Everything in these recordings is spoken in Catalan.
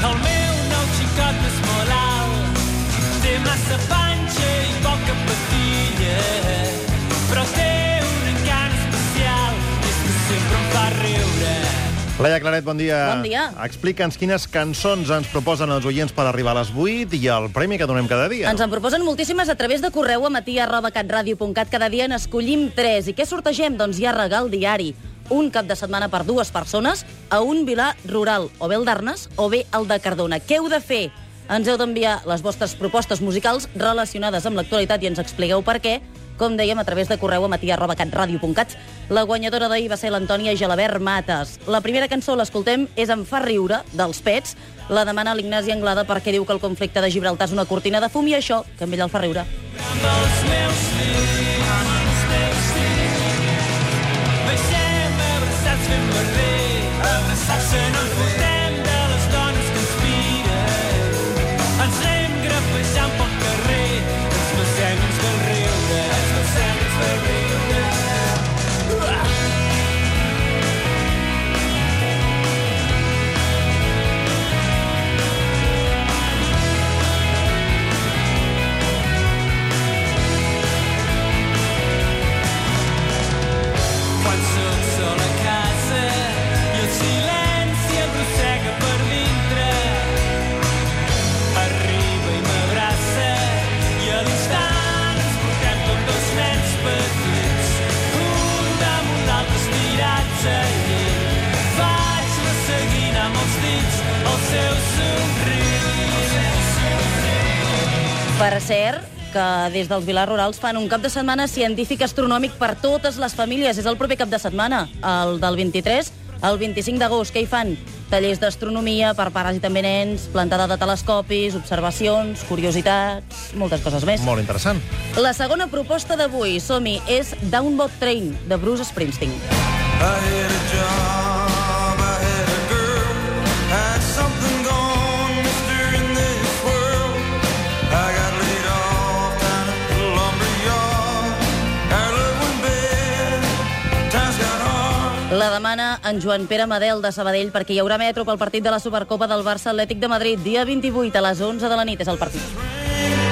El meu nou xicot és molt alt, té massa panxa i poca patilla, però té un encant especial, és que sempre em fa riure. Laia Claret, bon dia. Bon dia. Explica'ns quines cançons ens proposen els oients per arribar a les 8 i el premi que donem cada dia. Ens en proposen moltíssimes a través de correu a matia.catradio.cat. Cada dia n'escollim tres. I què sortegem? Doncs hi ha regal diari. Un cap de setmana per dues persones a un vilar rural, o bé el d'Arnes o bé el de Cardona. Què heu de fer? Ens heu d'enviar les vostres propostes musicals relacionades amb l'actualitat i ens expliqueu per què, com dèiem, a través de correu a matia.catradio.cat. La guanyadora d'ahir va ser l'Antònia Gelabert Mates. La primera cançó, l'escoltem, és En fa riure, dels Pets. La demana l'Ignasi Anglada perquè diu que el conflicte de Gibraltar és una cortina de fum i això, que amb ell el fa riure. amb els meus fills, Per cert, que des dels Vilars Rurals fan un cap de setmana científic astronòmic per totes les famílies. És el proper cap de setmana, el del 23 al 25 d'agost. Què hi fan? Tallers d'astronomia per pares i també nens, plantada de telescopis, observacions, curiositats, moltes coses més. Molt interessant. La segona proposta d'avui, som-hi, és Downboat Train, de Bruce Springsteen. I La demana en Joan Pere Madel de Sabadell perquè hi haurà metro pel partit de la Supercopa del Barça Atlètic de Madrid, dia 28 a les 11 de la nit és el partit.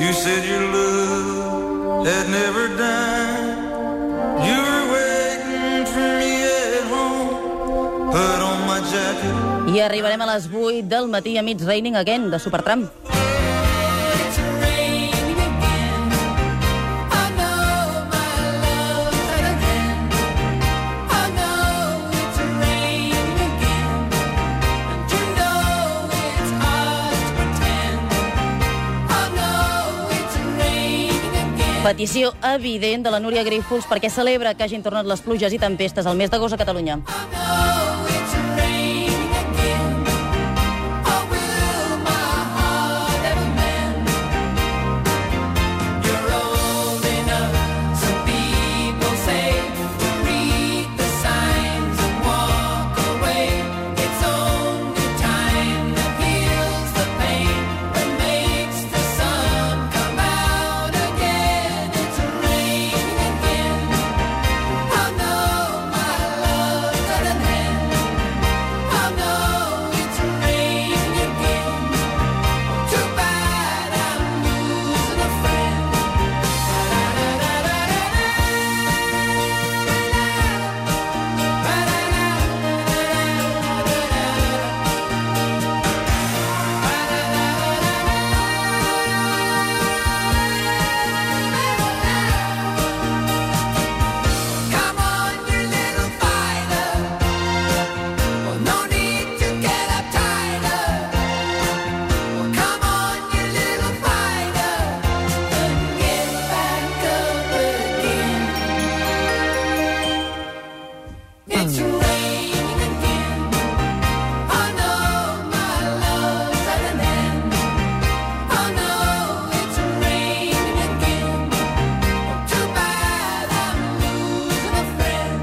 You said your love had never died. You were waiting for me at home. Put on my jacket. I arribarem a les 8 del matí a Meets Raining Again, de Supertram. Petició evident de la Núria Grífols perquè celebra que hagin tornat les pluges i tempestes al mes d'agost a Catalunya.